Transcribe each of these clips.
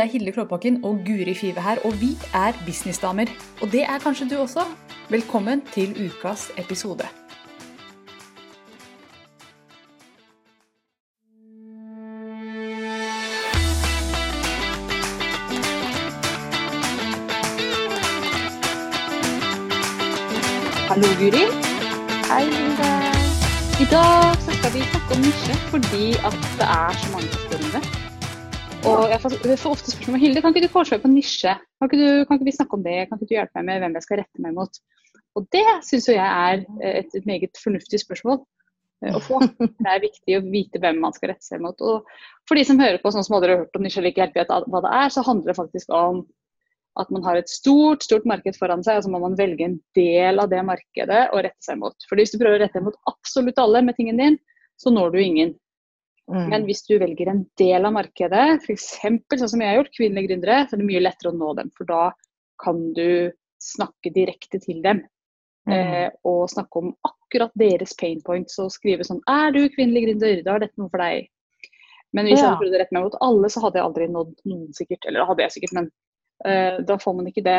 Det er Hilde Klåbakken og Guri Five her, og vi er businessdamer. Og det er kanskje du også. Velkommen til ukas episode. Hallo, Guri. Hei, Hilde. I dag skal vi snakke om nisje fordi at det er så mange som. Og jeg får, ofte spørsmål Hilde, kan ikke du foreslå på nisje? Kan ikke, du, kan ikke vi snakke om det? Kan ikke du hjelpe meg med hvem jeg skal rette meg mot? Og det syns jo jeg er et, et meget fornuftig spørsmål eh, å få. Det er viktig å vite hvem man skal rette seg mot. Og for de som hører på, sånn som aldri har hørt om nisje eller ikke helt vet hva det er, så handler det faktisk om at man har et stort stort marked foran seg, og så må man velge en del av det markedet å rette seg mot. For Hvis du prøver å rette deg mot absolutt alle med tingen din, så når du ingen. Mm. Men hvis du velger en del av markedet, f.eks. sånn som jeg har gjort, kvinnelige gründere, så er det mye lettere å nå dem. For da kan du snakke direkte til dem. Mm. Eh, og snakke om akkurat deres pain points og skrive sånn Er du kvinnelig gründer? Da er dette noe for deg. Men hvis jeg Ja. hadde prøvd å rette meg mot alle, så hadde jeg aldri nådd noen sikkert. Eller hadde jeg sikkert, men eh, da får man ikke det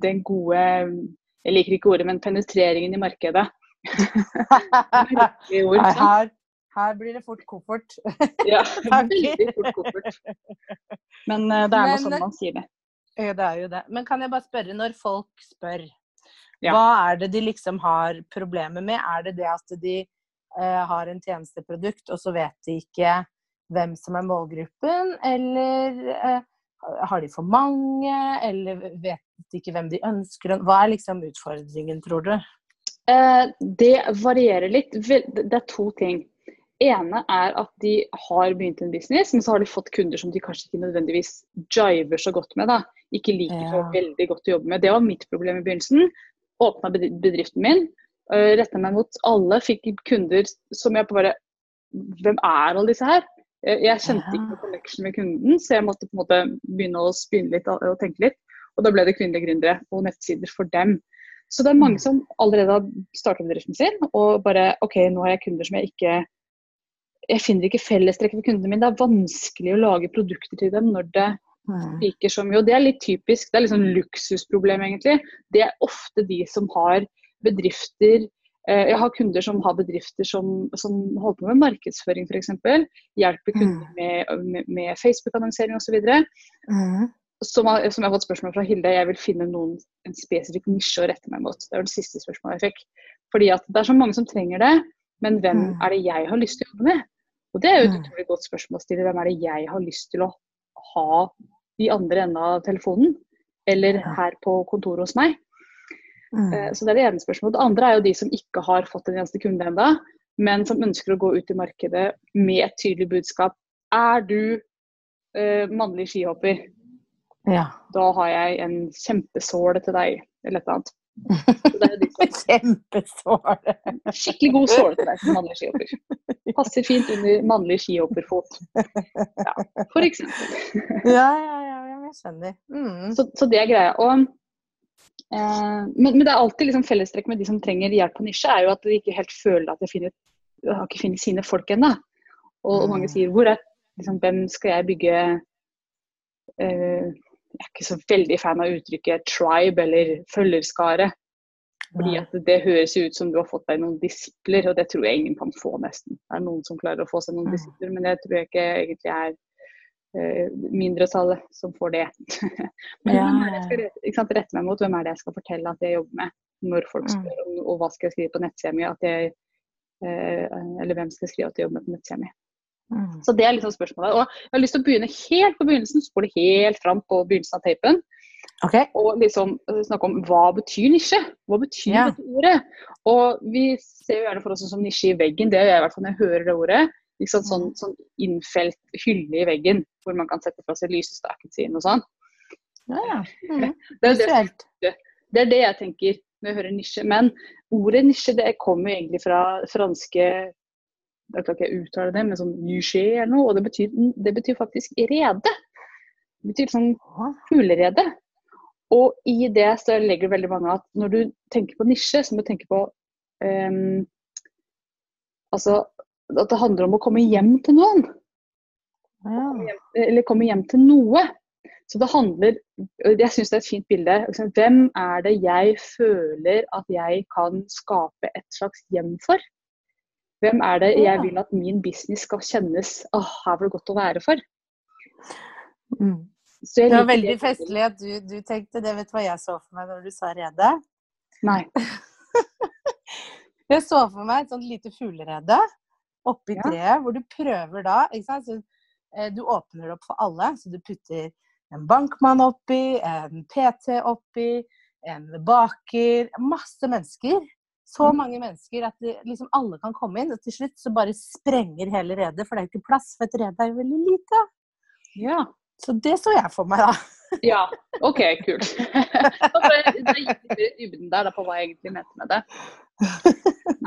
den gode Jeg liker ikke ordet, men penetreringen i markedet. Ord, her, her blir det fort koffert. Ja, veldig fort koffert. Men uh, det er Men- sånn man sier det. Ja, det er jo det. Men kan jeg bare spørre, når folk spør, Ja. hva er det de liksom har problemer med? Er det det at de uh, har en tjenesteprodukt, og så vet de ikke hvem som er målgruppen? Eller uh, har de for mange? Eller vet de ikke hvem de ønsker? Hva er liksom utfordringen, tror du? Eh, det varierer litt. Det er to ting. Ene er at de har begynt en business, men så har de fått kunder som de kanskje ikke nødvendigvis jiver så godt med. da. Ikke liker så Ja. veldig godt å jobbe med. Det var mitt problem i begynnelsen. Åpna bedriften min, uh, retta meg mot alle, fikk kunder som jeg bare Hvem er alle disse her? Jeg, kjente ikke noe connection med kunden, så jeg måtte på en måte begynne å spinne litt og, og tenke litt. Og da ble det kvinnelige gründere og nettsider for dem. Så det er mange Mm. som allerede har startet bedriften sin og bare OK, nå har jeg kunder som jeg ikke Jeg finner ikke fellestrekk for kundene mine. Det er vanskelig å lage produkter til dem når det liker så mye. Og det er litt typisk. Det er litt sånn luksusproblem, egentlig. Det er ofte de som har bedrifter eh, Jeg har kunder som har bedrifter som, som holder på med markedsføring f.eks. Hjelper kunder med, med, med Facebook-annonsering osv. Mm. Som, har- som jeg har fått spørsmål fra Hilde, jeg vil finne noen, en spesifikk nisje å rette meg mot. Det var det siste spørsmålet jeg fikk. Fordi at det er så mange som trenger det, men hvem Mm. er det jeg har lyst til å jobbe med? Og det er jo et Mm. utrolig godt spørsmål å stille. Hvem er det jeg har lyst til å ha i andre enden av telefonen? Eller her på kontoret hos meg? Mm. Eh, Så det er det ene spørsmålet. Det andre er jo de som ikke har fått en eneste kunde ennå, men som ønsker å gå ut i markedet med et tydelig budskap. Er du eh, mannlig skihopper? Ja. da har jeg en kjempesåle til deg, eller et eller annet. Kjempesåre. skikkelig god såle til deg som mannlig skihopper. Passer fint under mannlig skihopperfot. Ja, for eksempel. Ja, ja, ja, ja, jeg skjønner. Mm. Så, så det er greia. Og, eh, men, men det er alltid liksom fellestrekk med de som trenger hjelp på nisje, er jo at de ikke helt føler at de finner, har ikke funnet sine folk ennå. Og, og mange Mm. sier hvor er, liksom, hvem skal jeg bygge eh, Jeg er ikke så veldig fan av uttrykket tribe eller følgerskare. Fordi at det høres ut som du har fått deg noen disipler, og det tror jeg ingen kan få, nesten. Det er noen som klarer å få seg noen Mm. disipler, men det tror jeg ikke egentlig er eh, mindretallet som får det. men Ja, hvem er det jeg skal rette, sant, rette meg mot? Hvem er det jeg skal fortelle at jeg jobber med? Når folk Mm. spør om og hva skal jeg skrive på nettsida mi, eh, Eller hvem skal jeg skrive at jeg jobber med på nettsida mi. Mm. Så det er liksom spørsmålet. Og jeg har lyst til å begynne helt på begynnelsen, spole helt fram på begynnelsen av tapen Okay. og liksom eh, snakke om hva betyr nisje? Hva betyr Ja. dette ordet? Og vi ser jo gjerne for oss som nisje i veggen, det gjør jeg i hvert fall når jeg hører det ordet. Liksom? Sånn, sånn innfelt hylle i veggen hvor man kan sette fra seg lysestaken sin og sånn. Ja, ja. Mm. Det er det, det er det jeg tenker når jeg hører nisje. Men ordet nisje det kommer egentlig fra franske Jeg klarer ikke å uttale det, men sånn niché eller noe. Og det betyr, det betyr faktisk rede. Det betyr sånn hulerede. Og i det så legger veldig mange at når du tenker på nisje, så må du tenke på um, Altså at det handler om å komme hjem til noen. Kommer hjem, eller komme hjem til noe. Så det handler Jeg syns det er et fint bilde. Hvem er det jeg føler at jeg kan skape et slags hjem for? Hvem er det jeg vil at min business skal kjennes åh, her var det godt å være for? Mm. det var veldig det. festlig at du, du, tenkte det. Vet du hva jeg så for meg når du sa rede? Nei. jeg så for meg et sånt lite fuglerede oppi ja. treet, hvor du prøver da? Så, eh, Du åpner det opp for alle, så du putter en bankmann oppi, en PT oppi, en baker Masse mennesker. Så mm. mange mennesker at det, liksom alle kan komme inn. Og til slutt så bare sprenger hele redet, for det er jo ikke plass, for et rede er jo veldig lite. Ja. Så det så jeg for meg, da. Ja, OK, kult. Da gikk litt dybden der da, på hva jeg egentlig mente med det.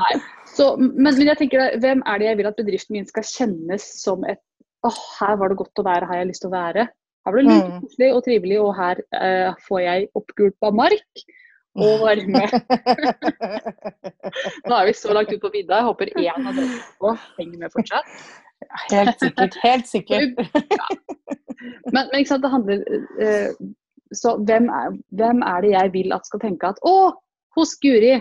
Nei. Så, men, men, jeg tenker, hvem er det jeg vil at bedriften min skal kjennes som et åh, oh, her var det godt å være, har jeg lyst til å være. Her var det like mm. koselig og trivelig, og her uh, får jeg oppgulpa mark og varme. Nå er vi så langt ut på vidda. Jeg håper én av dere på henger med fortsatt. Helt sikkert. Helt sikkert. ja. Men, men, sant, det handler uh, Så hvem er, hvem er, det jeg vil at skal tenke at å, hos Guri,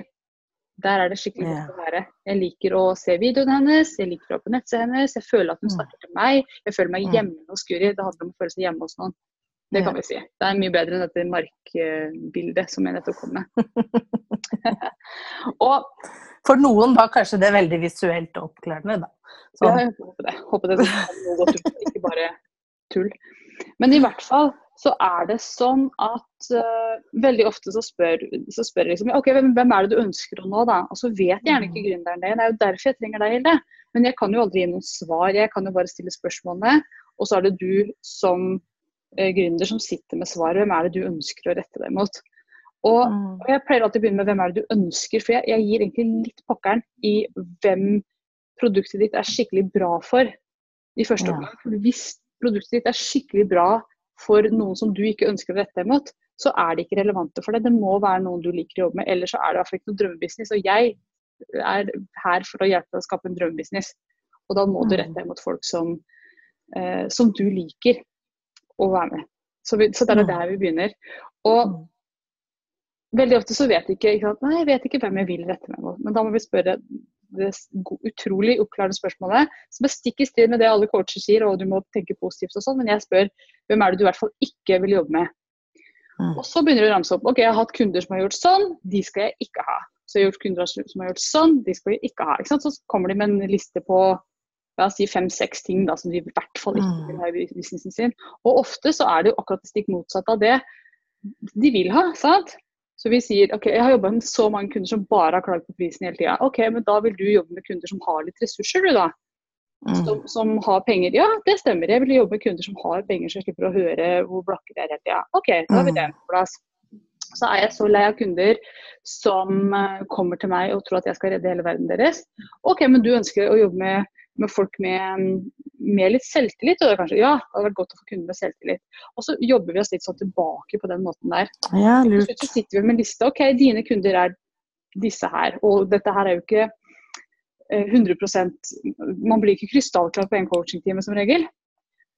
der er det skikkelig godt å være. Jeg liker å se videoene hennes, jeg liker å på nettsida hennes, jeg føler at hun mm. snakker til meg. Jeg føler meg mm. hjemme hos Guri. Det handler om å føle seg hjemme hos noen. Det kan vi si. Det er mye bedre enn dette markbildet som jeg nettopp kom med. og for noen var kanskje det veldig visuelt oppklarende, da. Så. Ja, jeg håper det. Håper det noe godt ut, ikke bare tull. Men i hvert fall så er det sånn at uh, veldig ofte så spør, så spør jeg liksom, ok, hvem, hvem, er det du ønsker å nå, da? Og så vet gjerne ikke mm. gründeren det. Det er jo derfor jeg trenger deg, Hilde. Men jeg kan jo aldri gi noen svar. Jeg kan jo bare stille spørsmålene. Og så er det du som gründer som sitter med svaret. Hvem er det du ønsker å rette deg mot? Og, mm. og jeg pleier alltid å begynne med hvem er det du ønsker, for jeg, jeg gir egentlig litt pokkeren i hvem produktet ditt er skikkelig bra for i første omgang. For hvis produktet ditt er skikkelig bra for noen som du ikke ønsker å rette deg mot, så er det ikke relevante for deg. Det må være noen du liker å jobbe med, ellers så er det i hvert fall ikke noe drømmebusiness. Og jeg er her for å hjelpe deg å skape en drømmebusiness. Og da må du rette deg mot folk som, eh, som du liker å være med. Så, vi, så det er der vi begynner. Og veldig ofte så vet ikke, ikke Nei, jeg vet ikke hvem jeg vil rette meg mot. Men da må vi spørre det utrolig oppklarende spørsmålet, som er stikk i strid med det alle coacher sier, og du må tenke positivt og sånn, men jeg spør hvem er det du i hvert fall ikke vil jobbe med. Mm. Og så begynner du å ramse opp. Ok, jeg har hatt kunder som har gjort sånn, de skal jeg ikke ha. Så jeg har gjort kunder som har gjort sånn, de skal jeg ikke ha. Ikke så kommer de med en liste på la oss si fem-seks ting da, som de i hvert fall ikke vil ha i businessen sin. Og ofte så er det jo akkurat det stikk motsatte av det de vil ha. sant? Så vi sier ok, jeg har jobba med så mange kunder som bare har klaget på prisen hele tida. Ok, men da vil du jobbe med kunder som har litt ressurser, du da. Mm. Som, som, har penger. Ja, det stemmer. Jeg vil jobbe med kunder som har penger, så jeg slipper å høre hvor blakke de er hele tida. Ok, da har vi mm. det på plass. Så er jeg så lei av kunder som uh, kommer til meg og tror at jeg skal redde hele verden deres. Ok, men du ønsker å jobbe med med folk med, med litt selvtillit. Og det, kanskje, ja, det hadde vært godt å få kunder med selvtillit. Og så jobber vi oss litt sånn tilbake på den måten der. Ja, lurt. Så sitter vi med en liste. OK, dine kunder er disse her. Og dette her er jo ikke 100 eh, Man blir ikke krystallklar på en coachingtime som regel,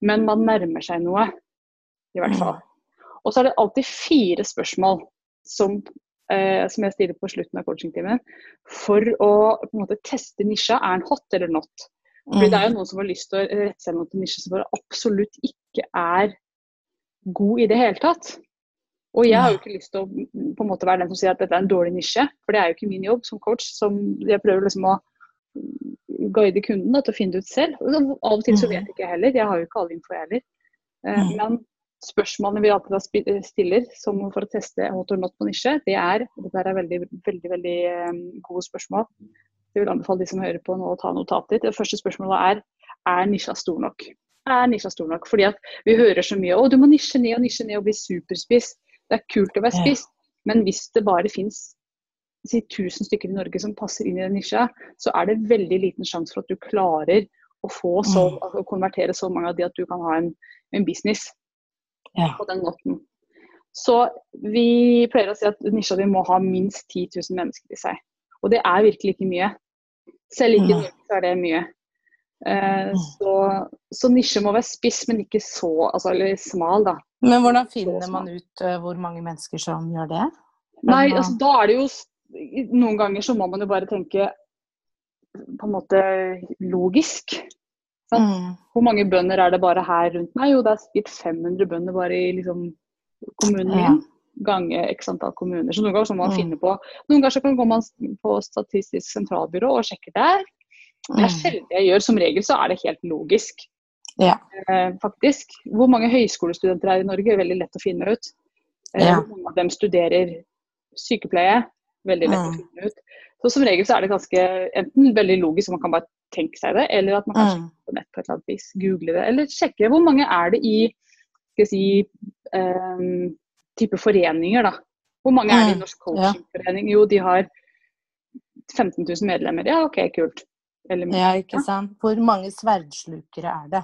men man nærmer seg noe, i hvert fall. Og så er det alltid fire spørsmål som, eh, som jeg stiller på slutten av coachingtimen, for å på en måte teste nisja. Er den hot eller not? Fordi det er jo mm. noen som har lyst til å rette seg mot en nisje som bare absolutt ikke er god i det hele tatt. Og jeg har jo ikke lyst til å på en måte være den som sier at dette er en dårlig nisje, for det er jo ikke min jobb som coach. som Jeg prøver liksom å guide kunden da, til å finne det ut selv. Og av og til så vet jeg ikke heller, jeg har jo ikke all info heller. Eh, mm. Men spørsmålene vi alltid stiller som for å teste hot or not på nisje, det er dette er veldig, veldig, veldig eh, gode spørsmål. Jeg vil anbefale de som hører på nå å ta notater. Det første spørsmålet er er nisja stor nok. Er nisja stor nok? Fordi at vi hører så mye å du må nisje ned og nisje ned og bli superspiss. Det er kult å være spiss, men hvis det bare fins si 1000 stykker i Norge som passer inn i den nisja, så er det veldig liten sjanse for at du klarer å få så, mm. å konvertere så mange av de at du kan ha en, en business ja. på den måten. Så vi pleier å si at nisja di må ha minst 10 000 mennesker i seg. Og det er virkelig ikke mye. Selv ikke i så er det mye. Eh, så, så nisje må være spiss, men ikke så altså, eller smal, da. Men hvordan finner man ut uh, hvor mange mennesker som gjør det? Nei, altså da er det jo Noen ganger så må man jo bare tenke på en måte logisk. Mm. Hvor mange bønder er det bare her rundt meg? Jo, det er sikkert 500 bønder bare i liksom, kommunen min. Ja. Gange x antall kommuner. Så noen ganger så må man mm. finne på Noen ganger så kan man gå på Statistisk sentralbyrå og sjekke der. Det er mm. sjelden jeg gjør. Som regel så er det helt logisk. Ja. Eh, faktisk. Hvor mange høyskolestudenter er i Norge, er veldig lett å finne ut. Eh, ja. Hvor mange av dem studerer sykepleie, veldig lett mm. å finne ut. Så som regel så er det ganske enten veldig logisk, så man kan bare tenke seg det, eller at man kan mm. sjekke på nett på et eller annet vis, google det, eller sjekke hvor mange er det i skal jeg si, um, type foreninger, da. Hvor mange er det i mm. Norsk coachingforening? Jo, de har 15 000 medlemmer. Ja, OK, kult. Eller, ja, ikke sant. Hvor mange sverdslukere er det?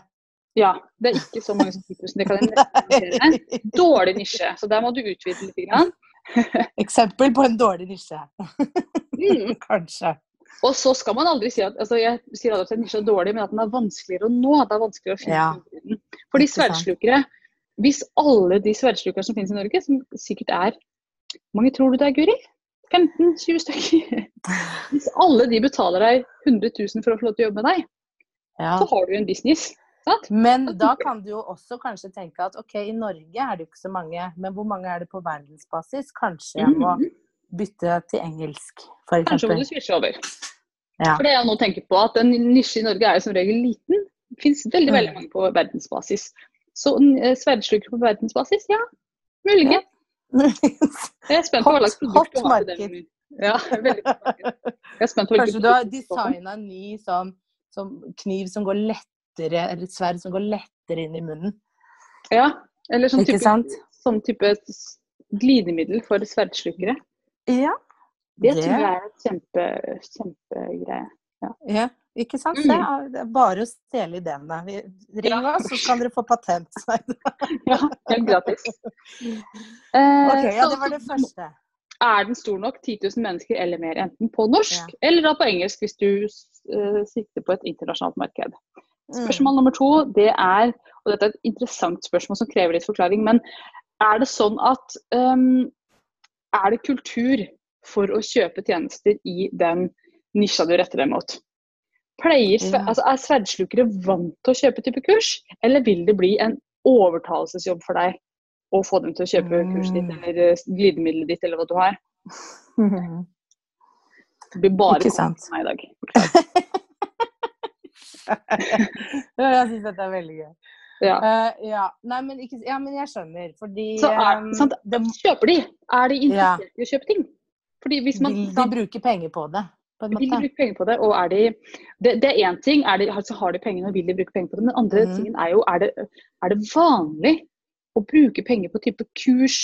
Ja, det er ikke så mange som 10 000. Det kan jeg Dårlig nisje, så der må du utvide litt. Grann. Eksempel på en dårlig nisje. mm. Kanskje. Og så skal man aldri si at altså jeg sier aldri at en nisje er dårlig, men at den er vanskeligere å nå. Det er vanskeligere å finne ja. den. Fordi sverdslukere Hvis alle de sverdslukerne som finnes i Norge, som sikkert er Hvor mange tror du det er, Guri? 15-20 stykker. Hvis alle de betaler deg 100 000 for å få lov til å jobbe med deg, ja. så har du en business. Sant? Men da kan du jo også kanskje tenke at ok, i Norge er det jo ikke så mange, men hvor mange er det på verdensbasis? Kanskje jeg må mhm. bytte til engelsk, f.eks. Kanskje må du switche over. Ja. For det jeg nå tenker på, at en nisje i Norge er jo som regel liten. Det finnes veldig, veldig mm. mange på verdensbasis. Så uh, sverdslukere på verdensbasis, ja, muligens. Jeg er spent på hva slags produkt du har. Marked. Ja, veldig Kanskje du har designa en ny sånn, sånn, kniv som går lettere, eller et sverd som går lettere inn i munnen. Ja, eller sånn type, sånn type glidemiddel for sverdslukere. Ja. Det, det tror jeg er et kjempe, kjempegreie. Ja. ja. Ikke sant? Mm. Det er bare å stjele ideene. Ring ja. oss, så kan dere få patent. ja, helt gratis. Eh, ok, ja, det var det første. Er den stor nok, 10 000 mennesker eller mer, enten på norsk ja. eller da på engelsk hvis du uh, sikter på et internasjonalt marked? Mm. Spørsmål nummer to, det er, og dette er et interessant spørsmål som krever litt forklaring, men er det sånn at um, er det kultur for å kjøpe tjenester i den nisja du retter deg mot? Pleier, altså, er sverdslukere vant til å kjøpe type kurs, eller vil det bli en overtalelsesjobb for deg å få dem til å kjøpe kurset ditt mm. eller eh, glidemiddelet ditt eller hva du har? Det blir bare Ikke sant. meg i dag. jeg syns dette er veldig gøy. Ja. Uh, ja. Nei, men, ikke, ja, men jeg skjønner, fordi Så er, um, sant, Kjøper de? Er de interessert i å kjøpe ting? Fordi hvis man, de, de bruker penger på det? Vil de bruke penger på det? Og er de Det, det er én ting, er de, altså har de pengene og vil de bruke penger på det. Men den andre mm. tingen er jo er det, er det, vanlig å bruke penger på type kurs,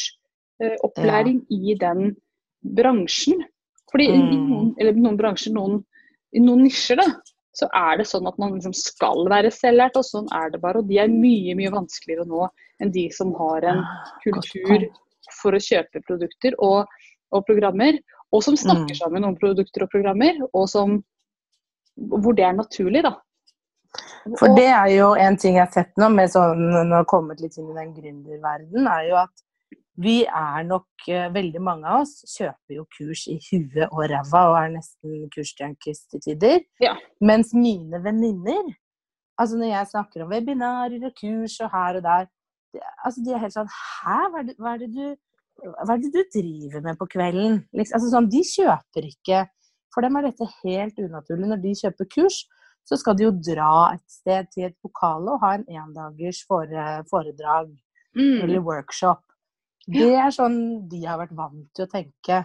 eh, opplæring ja. i den bransjen? Fordi mm. i noen, eller noen bransjer, noen, i noen nisjer, da, så er det sånn at man liksom skal være selvlært, og sånn er det bare. Og de er mye, mye vanskeligere å nå enn de som har en ah, kultur for å kjøpe produkter og, og programmer og som snakker mm. sammen om produkter og programmer, og som, hvor det er naturlig, da. For det er jo en ting jeg har sett nå, med sånn, når jeg har kommet litt inn i den gründerverdenen, er jo at vi er nok eh, Veldig mange av oss kjøper jo kurs i huet og ræva og er nesten kursjunkies til tider. Ja. Mens mine venninner, altså når jeg snakker om webinarer og kurs og her og der, det, altså de er helt sånn Hæ, hva er det, hva er det du hva er det du driver med på kvelden? Liksom, altså sånn, de kjøper ikke For dem er dette helt unaturlig. Når de kjøper kurs, så skal de jo dra et sted til et lokale og ha en endagers foredrag mm. eller workshop. Det er sånn de har vært vant til å tenke.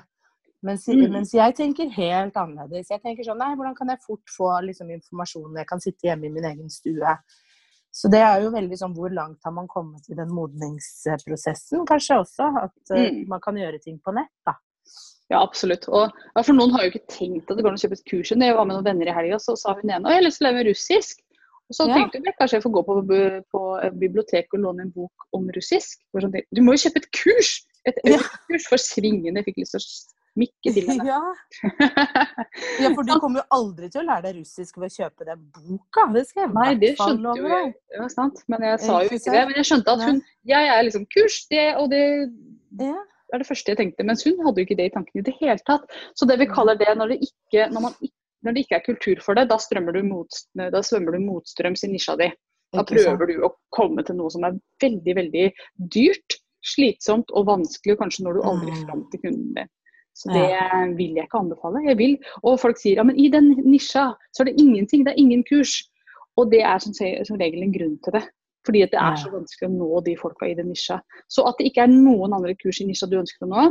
Mens, mm. mens, jeg tenker helt annerledes. Jeg tenker sånn Nei, hvordan kan jeg fort få liksom, informasjon? Jeg kan sitte hjemme i min egen stue. Så det er jo veldig sånn hvor langt har man kommet i den modningsprosessen, kanskje også. At uh, mm. man kan gjøre ting på nett, da. Ja, absolutt. Og ja, For noen har jo ikke tenkt at det går an å kjøpe et kurs. Jeg var med noen venner i helga, så sa hun ene at jeg har lyst til å lære meg russisk. Og så ja. tenkte hun kanskje jeg får gå på, på biblioteket og låne en bok om russisk. Sånn, du må jo kjøpe et kurs! Et kurs for svingende. Jeg fikk lyst til å smikke til henne. Ja. Ja, for du kommer jo aldri til å lære deg russisk ved å kjøpe den boka. Det skal jeg Nei, det skjønte jo jeg. Ja, sant. Men jeg sa jo Ikke det. Men jeg skjønte at hun Jeg er liksom kurs, det og det Ja. er det første jeg tenkte. Mens hun hadde jo ikke det i tankene i det hele tatt. Så det vi kaller det når det ikke, når man, ikke- når det ikke er kultur for det, da du, mot, da svømmer du motstrøms i nisja di. Da prøver du å komme til noe som er veldig, veldig dyrt, slitsomt og vanskelig, kanskje når du aldri Mm. fram til kunden din. Så det vil jeg ikke anbefale. Jeg vil, og folk sier ja, men i den nisja så er det ingenting, det er ingen kurs. Og det er som, som regel en grunn til det. Fordi at det er så vanskelig å nå de folka i den nisja. Så at det ikke er noen andre kurs i nisja du ønsker å nå,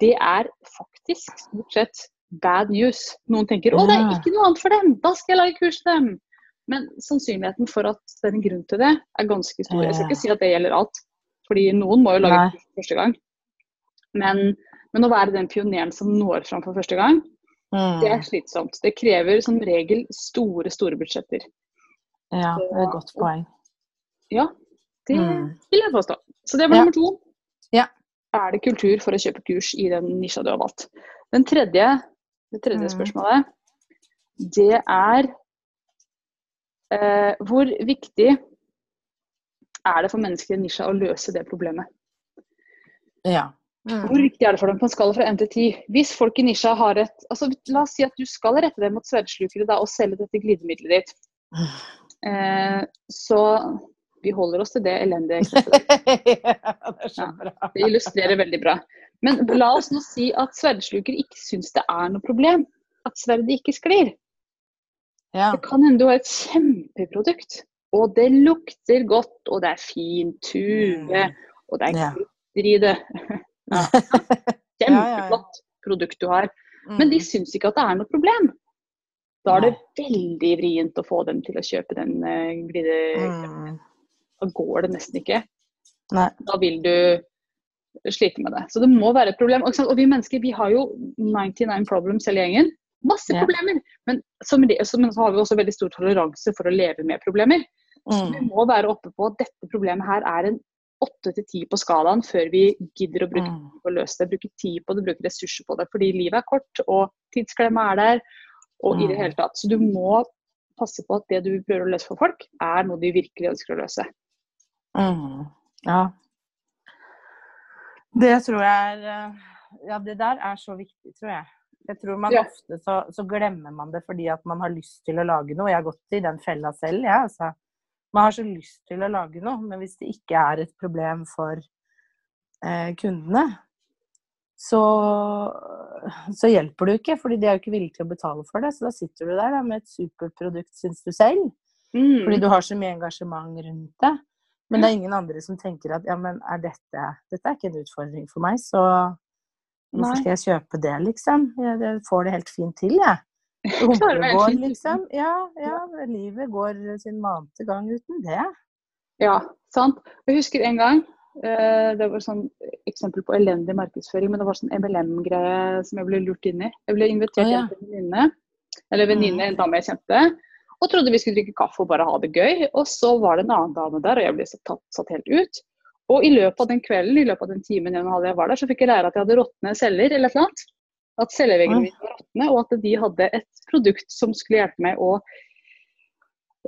det er faktisk stort sett bad news. Noen tenker å, det er ikke noe annet for dem, da skal jeg lage kurs til dem. Men sannsynligheten for at det er en grunn til det, er ganske stor. Jeg skal ikke si at det gjelder alt, fordi noen må jo lage Nei. kurs første gang. Men, men å være den pioneren som når fram for første gang, Mm. det er slitsomt. Det krever som regel store, store budsjetter. Ja, det er et godt poeng. Ja, det Mm. vil jeg påstå. Så det var Ja. nummer to. Ja. Er det kultur for å kjøpe kurs i den nisja du har valgt? Den tredje, det tredje Mm. spørsmålet, det er eh, hvor viktig er det for mennesker i nisja å løse det problemet? Ja. Hvor viktig er det for dem på en skala fra 1 til 10? Hvis folk i nisja har et altså La oss si at du skal rette deg mot sverdslukere da, og selge dette glidemiddelet ditt. Eh, så vi holder oss til det elendige eksempelet. ja, det Ja. Det illustrerer veldig bra. Men la oss nå si at sverdslukere ikke syns det er noe problem at sverdet ikke sklir. Ja. Det kan hende du har et kjempeprodukt, og det lukter godt, og det er fin tue, Mm. og det er glitter i det. Ja. Kjempeflott produkt du har. Men de Mm. syns ikke at det er noe problem. Da er det veldig vrient å få dem til å kjøpe den uh, glide... Mm. Da går det nesten ikke. Nei. Da vil du slite med det. Så det må være et problem. Og, og vi mennesker vi har jo 99 problems hele gjengen. Masse Ja. problemer. Men så, men så har vi også veldig stor toleranse for å leve med problemer. Så vi Mm. må være oppe på at dette problemet her er en 8 til 10 på skalaen før vi gidder å bruke Mm. tid på å løse det. Bruke tid på det, bruke ressurser på det. Fordi livet er kort, og tidsklemma er der. Og i det Mm. hele tatt. Så du må passe på at det du prøver å løse for folk, er noe de virkelig ønsker å løse. Mm. Ja. Det tror jeg er eh, Ja, det der er så viktig, tror jeg. Jeg tror man Ja. ofte så, så glemmer man det fordi at man har lyst til å lage noe. Jeg har gått i den fella selv, jeg, altså. Man har så lyst til å lage noe, men hvis det ikke er et problem for eh, kundene, så, så hjelper du ikke, fordi de er jo ikke villige til å betale for det. Så da sitter du der da, med et superprodukt, syns du selv. Fordi Mm. du har så mye engasjement rundt det. Men det er ingen andre som tenker at ja, men er dette Dette er ikke en utfordring for meg, så hvorfor skal jeg kjøpe det, liksom? Jeg, jeg får det helt fint til, jeg. Helt fint. liksom. Ja, ja, livet går sin vante gang uten det. Ja, sant. Jeg husker en gang eh, Det var sånn eksempel på elendig markedsføring, men det var sånn MLM-greie som jeg ble lurt inn i. Jeg ble invitert Å, ja. til en venninne, eller venninne, en dame jeg kjente, og trodde vi skulle drikke kaffe og bare ha det gøy. Og så var det en annen dame der, og jeg ble satt, satt helt ut. Og i løpet av den kvelden, i løpet av den timen jeg var der, så fikk jeg lære at jeg hadde råtne celler eller et eller annet. At celleveggene mine var råtne, og at de hadde et produkt som skulle hjelpe meg å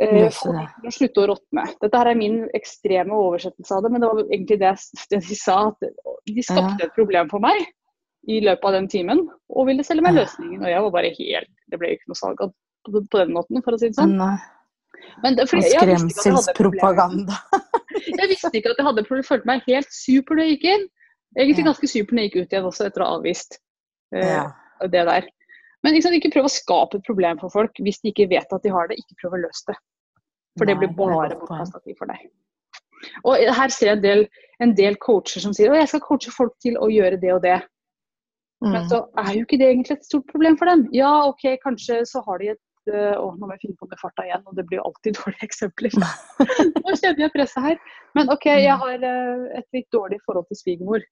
eh, få å slutte å råtne. Dette her er min ekstreme oversettelse av det, men det var egentlig det, det de sa. At de skapte et problem for meg i løpet av den timen, og ville selge meg løsningen. Og jeg var bare helt Det ble jo ikke noe salg på den måten, for å si det sånn. Nei. Men det, fordi. Skremselspropaganda. Jeg visste ikke at jeg hadde problemer. Følte meg helt super når jeg gikk inn. Egentlig ganske super når jeg gikk ut igjen også, etter å ha avvist Ja. det der. Men liksom, ikke prøv å skape et problem for folk hvis de ikke vet at de har det. Ikke prøv å løse det. For det Nei, blir det blir bare bortkasta tid for deg. Og her ser jeg en del, en del coacher som sier at jeg skal coache folk til å gjøre det og det. Men Mm. så er jo ikke det egentlig et stort problem for dem. Ja, OK, kanskje så har de et øh, Å, nå må jeg finne på med farta igjen, og det blir jo alltid dårlige eksempler. nå kjenner jeg presset her. Men OK, jeg Mm. har øh, et litt dårlig forhold til svigermor.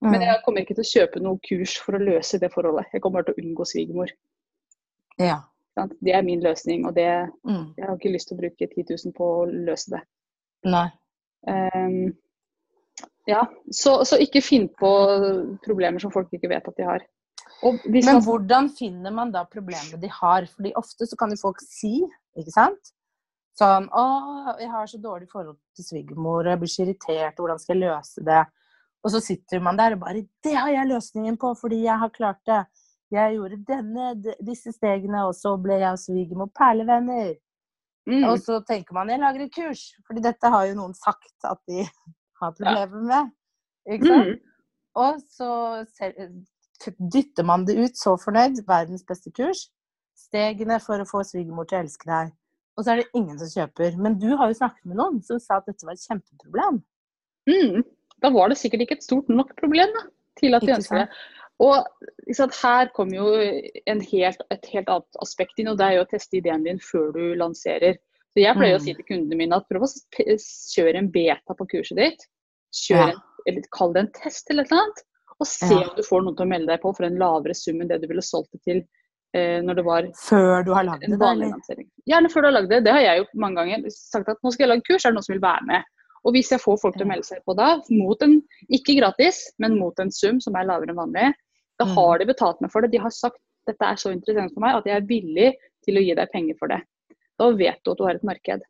Men jeg kommer ikke til å kjøpe noe kurs for å løse det forholdet. Jeg kommer til å unngå svigermor. Ja. Det er min løsning, og det, Mm. jeg har ikke lyst til å bruke 10 000 på å løse det. Nei. Um, ja, så, så ikke finn på problemer som folk ikke vet at de har. Men man, hvordan finner man da problemet de har? Fordi ofte så kan jo folk si, ikke sant? Sånn 'Å, jeg har så dårlig forhold til svigermor, jeg blir så irritert, hvordan skal jeg løse det?' Og så sitter man der og bare 'Det har jeg løsningen på, fordi jeg har klart det'. Jeg gjorde denne, disse stegene, og så ble jeg svigermor perlevenner. mm, Og så tenker man 'Jeg lager et kurs', fordi dette har jo noen sagt at de har problemer med. Ikke sant? mm, Og så dytter man det ut, så fornøyd. Verdens beste kurs. Stegene for å få svigermor til å elske deg. Og så er det ingen som kjøper. Men du har jo snakket med noen som sa at dette var et kjempeproblem. mm, da var det sikkert ikke et stort nok problem da, til at de ønsker det. Og sant, her kommer jo en helt, et helt annet aspekt inn, og det er jo å teste ideen din før du lanserer. Så Jeg pleier å Mm. si til kundene mine at prøv å kjøre en beta på kurset ditt. Kjør Ja. en, eller Kall det en test eller eller annet. Og se Ja. om du får noen til å melde deg på for en lavere sum enn det du ville solgt det til eh, når det var Før du har lagd det, eller? Gjerne før du har lagd det. Det har jeg gjort mange ganger. Sagt at nå skal jeg lage kurs, er det noen som vil være med? Og hvis jeg får folk til å melde seg på da, mot en, ikke gratis, men mot en sum som er lavere enn vanlig, da Mm. har de betalt meg for det. De har sagt dette er så interessant for meg at jeg er villig til å gi deg penger for det. Da vet du at du har et marked.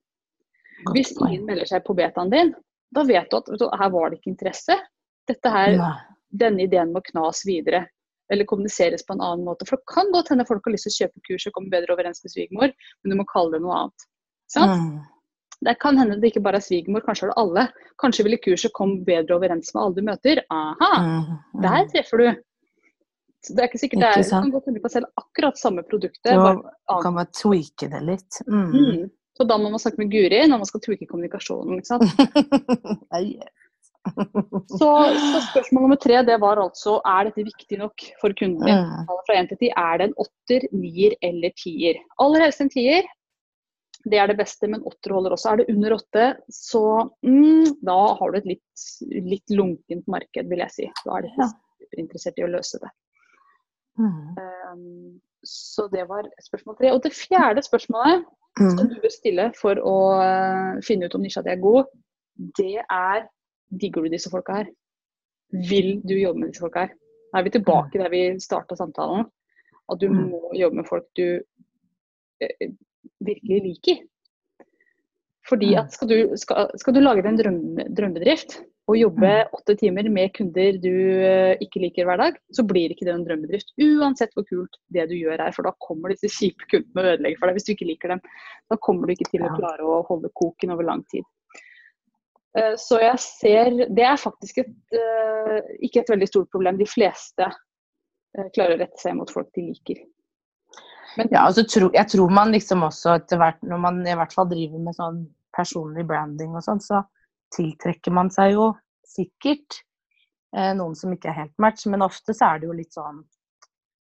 Hvis ingen melder seg på betaen din, da vet du at vet du, her var det ikke interesse. Dette her, Denne ideen må knas videre. Eller kommuniseres på en annen måte. For det kan godt hende folk har lyst til å kjøpe kurs og komme bedre overens med svigermor, men du må kalle det noe annet. Sant? Mm. Det kan hende det ikke bare er svigermor, kanskje er det alle. Kanskje ville kurset komme bedre overens med alle du møter. Aha, der treffer du. Så det er ikke sikkert det er, sant. kan godt hende på selv akkurat samme produktet. Da bare kan man tweake det litt. Mm. Mm. Så da må man snakke med Guri når man skal tweake kommunikasjonen. ikke sant? Så, så spørsmål nummer tre det var altså er dette viktig nok for kunden din. Mm. Fra 1 til 10, er det en åtter, nier eller tier? Aller helst en tier. Det er det beste, men åtter holder også. Er det under åtte, så mm, da har du et litt, litt lunkent marked, vil jeg si. Da er de Ja. interessert i å løse det. Mm. Um, så det var spørsmål tre. Og det fjerde spørsmålet som Mm. du bør stille for å eh, finne ut om nisja di er god, det er digger du disse folka her? Vil du jobbe med disse folka her? Da er vi tilbake der vi starta samtalen. At du Mm. må jobbe med folk du eh, virkelig liker. Fordi Mm. at skal du, skal, skal du lage deg en drøm, drømmebedrift og jobbe Mm. åtte timer med kunder du eh, ikke liker hver dag, så blir ikke det en drømmebedrift. Uansett hvor kult det du gjør er, for da kommer disse kjipe kundene og ødelegger for deg hvis du ikke liker dem. Da kommer du ikke til å klare å holde koken over lang tid. Eh, Så jeg ser Det er faktisk et, eh, ikke et veldig stort problem. De fleste klarer å rette seg mot folk de liker. Men Ja, altså, tro, jeg tror man liksom også etter hvert, når man i hvert fall driver med sånn personlig branding og sånn, så tiltrekker man seg jo sikkert eh, noen som ikke er helt match, men ofte så er det jo litt sånn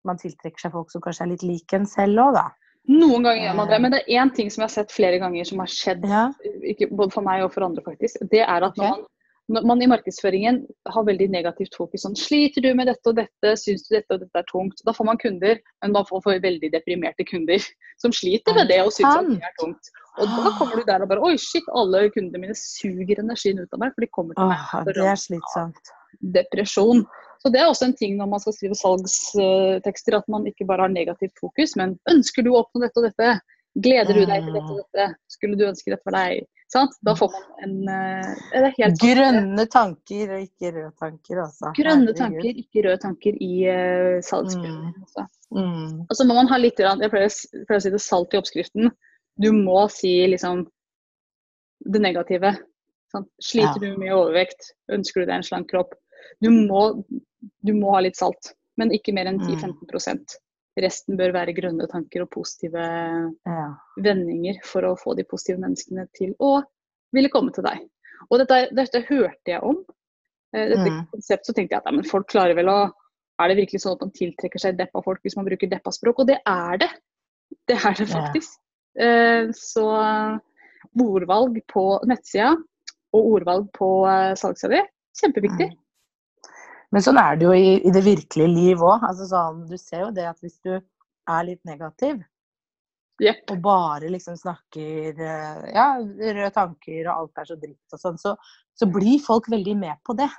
Man tiltrekker seg folk som kanskje er litt like en selv òg, da. Noen ganger gjør man det, men det er én ting som jeg har sett flere ganger som har skjedd, Ja. ikke, både for meg og for andre faktisk. Det er at når, man, når man i markedsføringen har veldig negativt fokus sånn Sliter du med dette og dette, syns du dette og dette er tungt? Da får man kunder, men man får, får veldig deprimerte kunder som sliter med det og syns at det er tungt. Og da kommer du der og bare Oi, shit, alle kundene mine suger energien ut av meg, for de kommer til meg Åh, det er slitsomt. depresjon. Så Det er også en ting når man skal skrive salgstekster, at man ikke bare har negativt fokus, men ønsker du å oppnå dette og dette? Gleder du deg til dette og dette? Skulle du ønske dette for deg? Sant? Da får man en eh, Det helt Grønne tanker og ikke røde tanker, altså. grønne tanker, ikke røde tanker i uh, salgsprøven. Mm. Mm. Og så må man ha litt Jeg pleier å si det salt i oppskriften. Du må si liksom det negative. Sant? Sliter du med overvekt? Ønsker du deg en slank kropp? Du må, du må ha litt salt, men ikke mer enn Mm. 10-15 Resten bør være grønne tanker og positive Ja. vendinger for å få de positive menneskene til å ville komme til deg. Og dette, dette hørte jeg om. Eh, Dette Mm. konseptet så tenkte jeg at ja, men folk klarer vel å Er det virkelig sånn at man tiltrekker seg deppa folk hvis man bruker deppa-språk? Og det er det. Det er det faktisk. Ja. Så ordvalg på nettsida og ordvalg på eh, salgssida di, kjempeviktig. Mm. Men sånn er det jo i, i det virkelige liv òg. Altså sånn, du ser jo det at hvis du er litt negativ, yep. og bare liksom snakker eh, ja, røde tanker og alt er så dritt og sånn, så, så blir folk veldig med på det.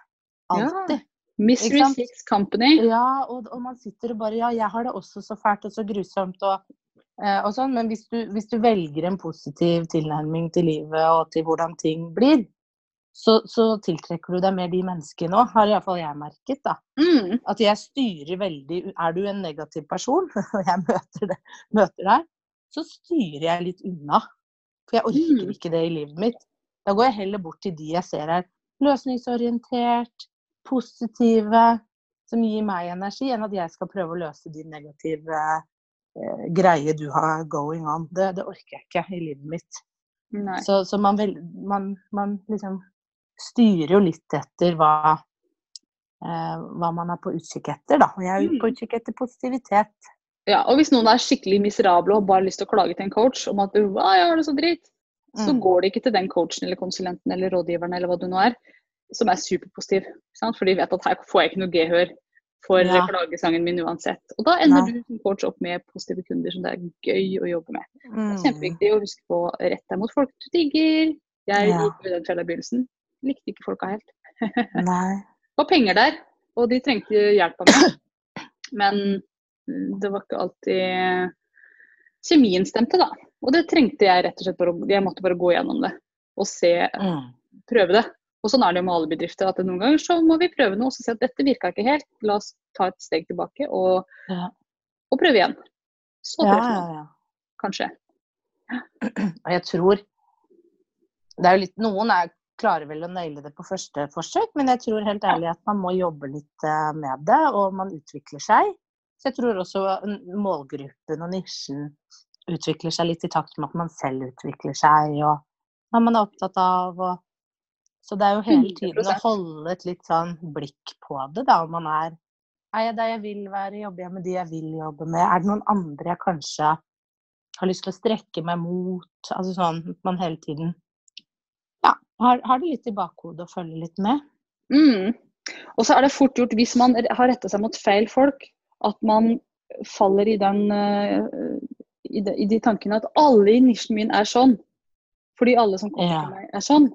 Alltid. Mystery Ikke sant? Six Company. Ja, og, og man sitter og bare Ja, jeg har det også så fælt og så grusomt og, eh, og sånn, men hvis du, hvis du velger en positiv tilnærming til livet og til hvordan ting blir, så, så tiltrekker du deg mer de menneskene òg, har iallfall jeg merket. da. Mm. At jeg styrer veldig Er du en negativ person, og jeg møter, det, møter deg, så styrer jeg litt unna. For jeg orker Mm. ikke det i livet mitt. Da går jeg heller bort til de jeg ser er løsningsorientert, positive, som gir meg energi, enn at jeg skal prøve å løse de negative eh, greier du har going on. Det, det orker jeg ikke i livet mitt. Nei. Så, så man, vel, man, man liksom styrer jo litt etter hva, eh, hva man er på utkikk etter, da. Og jeg er jo Mm. på utkikk etter positivitet. Ja, og hvis noen er skikkelig miserable og bare har lyst til å klage til en coach om at du, «Å, jeg har det så dritt, så Mm. går det ikke til den coachen eller konsulenten eller rådgiveren eller hva du nå er, som er superpositiv. sant? For de vet at her får jeg ikke noe gehør for Ja. klagesangen min uansett. Og da ender Nei. du som coach opp med positive kunder som det er gøy å jobbe med. Det Mm. er kjempeviktig å huske på å rette deg mot folk du digger. Jeg Ja. gikk i den fella i begynnelsen. Likte ikke folka helt. Nei. Det var penger der, og de trengte hjelp av meg. Men mm, det var ikke alltid kjemien stemte, da. Og det trengte jeg rett og slett bare Jeg måtte bare gå gjennom det og se, Mm. prøve det. Og sånn er det jo med alle bedrifter, at noen ganger så må vi prøve noe og så si at dette virka ikke helt. La oss ta et steg tilbake og, Ja. og prøve igjen. Så Ja, treffer ja, man, ja. kanskje. Og jeg tror det er jo litt, Noen er, klarer vel å naile det på første forsøk, men jeg tror helt ærlig at man må jobbe litt eh, med det, og man utvikler seg. Så jeg tror også målgruppen og nisjen utvikler seg litt i takt med at man selv utvikler seg, og hva man er opptatt av. Og, så det er jo hele tiden å 100%. holde et litt sånn blikk på det, da. Om man er Er jeg der jeg vil være? Jobber jeg med de jeg vil jobbe med? Er det noen andre jeg kanskje har lyst til å strekke meg mot? Altså sånn at man hele tiden har, har det litt i bakhodet og følger litt med. Mm. Og så er det fort gjort, hvis man har retta seg mot feil folk, at man faller i den eh, i de, i de tankene at alle i nisjen min er sånn. Fordi alle som kommer Ja. til meg, er sånn.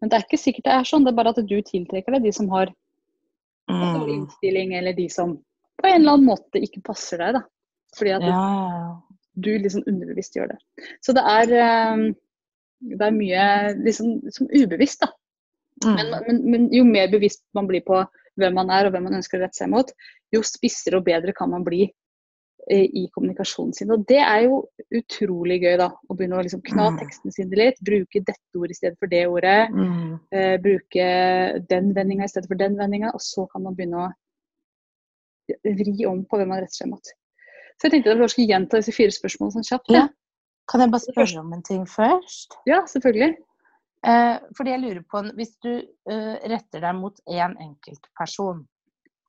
Men det er ikke sikkert det er sånn, det er bare at du tiltrekker deg de som har Mm. innstilling, eller de som på en eller annen måte ikke passer deg. da. Fordi at Ja, ja. du liksom underbevisst gjør det. Så det er, eh, det er mye liksom, som ubevisst, da. Mm. Men, men, men jo mer bevisst man blir på hvem man er og hvem man ønsker å rette seg mot, jo spissere og bedre kan man bli eh, i kommunikasjonen sin. Og det er jo utrolig gøy, da. Å begynne å liksom kna Mm. tekstene sine litt. Bruke dette ordet i stedet for det ordet. Mm. Eh, bruke den vendinga i stedet for den vendinga. Og så kan man begynne å vri om på hvem man retter seg mot. Så jeg tenkte at jeg skulle gjenta disse fire spørsmålene sånn kjapt. Ja. Kan jeg bare spørre om en ting først? ja selvfølgelig. Eh, fordi jeg lurer på, Hvis du eh, retter deg mot én enkelt person,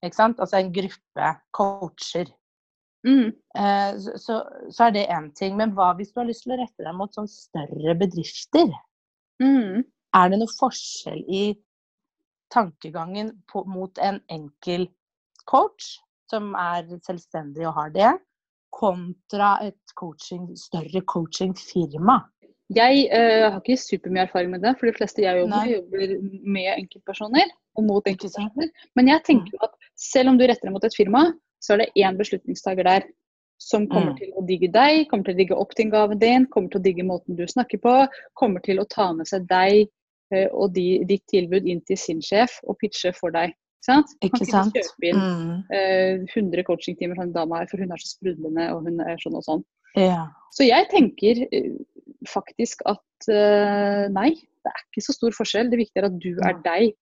ikke sant? altså en gruppe coacher, Mm. eh, så, så, så er det én ting. Men hva hvis du har lyst til å rette deg mot sånn større bedrifter? Mm. Er det noe forskjell i tankegangen på, mot en enkel coach, som er selvstendig og har det, kontra et coaching, større coachingfirma? Jeg eh, har ikke supermye erfaring med det, for de fleste jeg jobber med, jobber med enkeltpersoner. og mot enkeltpersoner. Men jeg tenker at selv om du retter deg mot et firma, så er det én beslutningstaker der som kommer Mm. til å digge deg, kommer til å digge opt-in-gaven din, kommer til å digge måten du snakker på, kommer til å ta med seg deg eh, og de, ditt tilbud inn til sin sjef og pitche for deg. Sant? Ikke kan sant? ikke kjøpe inn Mm. uh, 100 coachingtimer sånn en dame her, for hun er så sprudlende og hun er sånn og sånn. Ja. Så jeg tenker uh, faktisk at uh, nei, det er ikke så stor forskjell. Det viktige er at du er deg,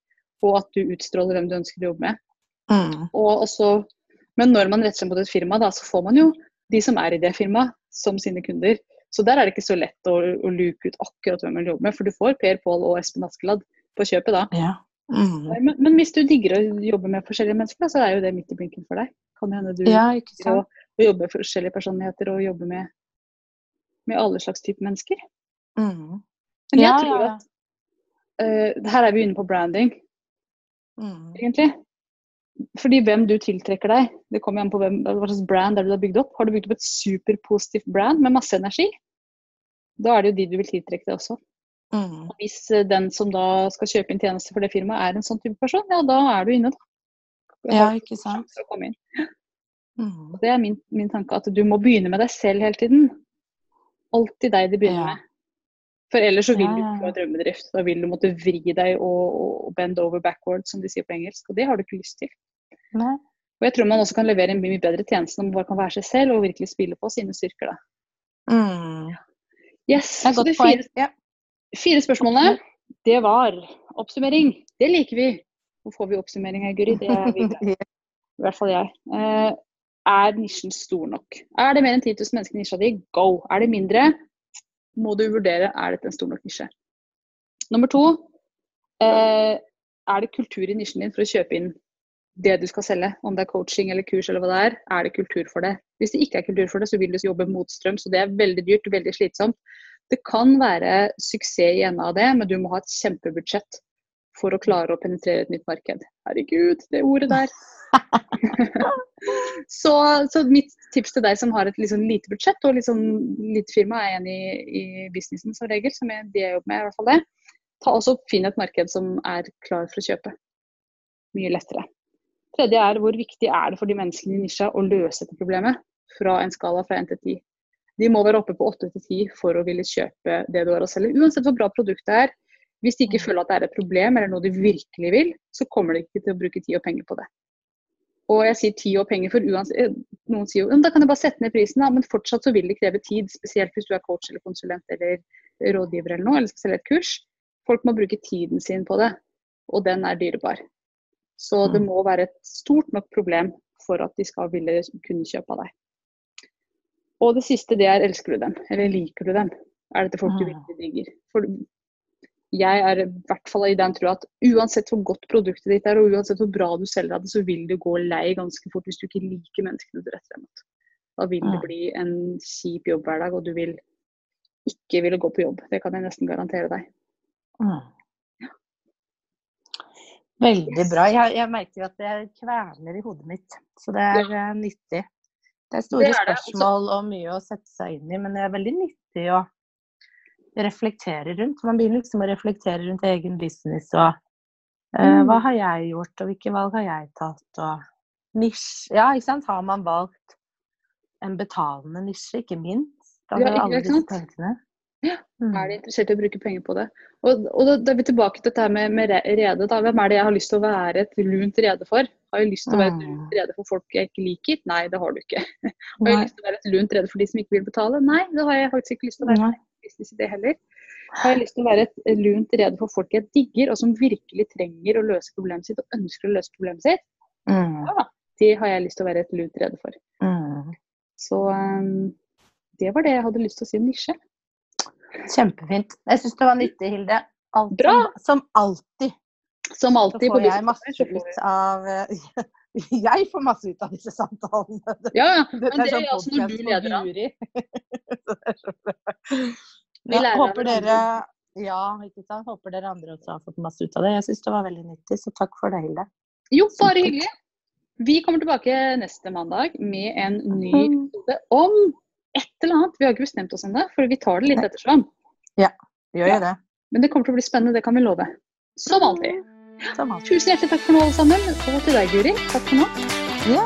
og at du utstråler hvem du ønsker å jobbe med. Mm. Og også, men når man retter seg mot et firma, da, så får man jo de som er i det firmaet, som sine kunder. Så der er det ikke så lett å, å luke ut akkurat hvem man jobber med, for du får Per Pål og Espen Askeladd på kjøpet da. Ja. Mm. Men, men hvis du digger å jobbe med forskjellige mennesker, så er jo det midt i blinken for deg. Kan hende du ja, å, å jobbe med forskjellige personligheter og jobbe med, med alle slags typer mennesker. Mm. Men jeg Ja, tror at uh, her er vi inne på branding, Mm. egentlig. Fordi hvem du tiltrekker deg, det kommer an på hvem, hva slags brand er du har bygd opp. Har du bygd opp et superpositivt brand med masse energi, da er det jo de du vil tiltrekke deg også. Mm. Og Hvis eh, den som da skal kjøpe inn tjenester for det firmaet er en sånn type person, ja da er du inne, da. Ja, ikke sant. Mm. Det er min, min tanke, at du må begynne med deg selv hele tiden. Alltid deg de begynner Ja. med. For ellers så vil Ja, du ikke ja. ha drømmedrift. Da vil du måtte vri deg og, og bend over backwards, som de sier på engelsk. Og det har du ikke lyst til. Nei. Og jeg tror man også kan levere en mye bedre tjeneste når man bare kan være seg selv og virkelig spille på sine styrker. da. Mm. Yes, så det fire, Ja. Fire spørsmålene, det var oppsummering. Det liker vi. Nå får vi oppsummering her, Guri. Det er vi glad i. Hvert fall jeg. Eh, er nisjen stor nok? Er det mer enn 10 000 mennesker i nisja di? Go! Er det mindre, må du vurdere er dette en stor nok nisje. Nummer to, eh, er det kultur i nisjen din for å kjøpe inn det du skal selge? Om det er coaching eller kurs eller hva det er, er det kultur for det? Hvis det ikke er kultur for det, så vil du jobbe motstrøm, så det er veldig dyrt, veldig slitsomt. Det kan være suksess i enden av det, men du må ha et kjempebudsjett for å klare å penetrere et nytt marked. Herregud, det ordet der. så, så mitt tips til deg som har et sånn lite budsjett og sånn lite firma, er en i, i businessen som regel, som jeg, de jeg jobber med, i hvert fall det. Ta også Finn et marked som er klar for å kjøpe. Mye lettere. Tredje er hvor viktig er det for de menneskene i nisja å løse dette problemet fra en skala fra 1 til 10. De må være oppe på 8 til 10 for å ville kjøpe det du har å selge. Uansett hvor bra produktet er. Hvis de ikke føler at det er et problem eller noe de virkelig vil, så kommer de ikke til å bruke tid og penger på det. Og jeg sier tid og penger, for uansett, noen sier jo da kan jeg bare sette ned prisen, da. men fortsatt så vil det kreve tid. Spesielt hvis du er coach eller konsulent eller rådgiver eller noe, eller skal selge et kurs. Folk må bruke tiden sin på det, og den er dyrebar. Så det Mm. må være et stort nok problem for at de skal ville kunne kjøpe av deg. Og det siste det er elsker du dem, eller liker du dem? Er dette folk du Mm. virkelig digger? For jeg er i hvert fall i den tro at uansett hvor godt produktet ditt er, og uansett hvor bra du selger det, så vil du gå lei ganske fort hvis du ikke liker menneskene du retter deg mot. Da vil det Mm. bli en kjip jobbhverdag, og du vil ikke ville gå på jobb. Det kan jeg nesten garantere deg. Mm. Veldig bra. Jeg, jeg merker at det kverner i hodet mitt, så det er ja. nyttig. Det er store Det er det, altså. spørsmål og mye å sette seg inn i, men det er veldig nyttig å reflektere rundt. Man begynner liksom å reflektere rundt egen business og uh, hva har jeg gjort, og hvilke valg har jeg tatt, og nisje Ja, ikke sant. Har man valgt en betalende nisje, ikke minst? Ja, Altså, ikke alle disse tankene. Ja, Mm. Er de interessert i å bruke penger på det? Og, og da, da er vi tilbake til dette med, med redet. rede. Da. Hvem er det jeg har lyst til å være et lunt rede for? Har jeg lyst til å være et Mm. lunt rede for folk jeg ikke liker? Nei, det har du ikke. Har jeg lyst til å være et lunt rede for de som ikke vil betale? Nei, det har jeg faktisk ikke lyst til å være. Business i det heller. Har jeg lyst til å være et lunt rede for folk jeg digger, og som virkelig trenger å løse problemet sitt og ønsker å løse problemet sitt? Mm. Ja, det har jeg lyst til å være et lunt rede for. Mm. Så um, det var det jeg hadde lyst til å si om nisje. Kjempefint. Jeg syns det var nyttig, Hilde. Alt, Bra. Som, som alltid Som alltid på ut av eh, Jeg får masse ut av disse samtalene. Ja, ja. Men det sånn er altså når du leder er bra. Vi lærer av håper dere ja, ikke sant? Håper dere andre også har fått masse ut av det. Jeg syns det var veldig nyttig, så takk for det, Hilde. Jo, bare hyggelig. Vi kommer tilbake neste mandag med en ny Mm. episode om et eller annet. Vi har ikke bestemt oss ennå, for vi tar det litt ettersom. Ja, vi Gjør jo det. Men det kommer til å bli spennende, det kan vi love. Som alltid. Alltid. Tusen hjertelig takk for nå, alle sammen. Og til deg, Guri. Takk for nå. Ja,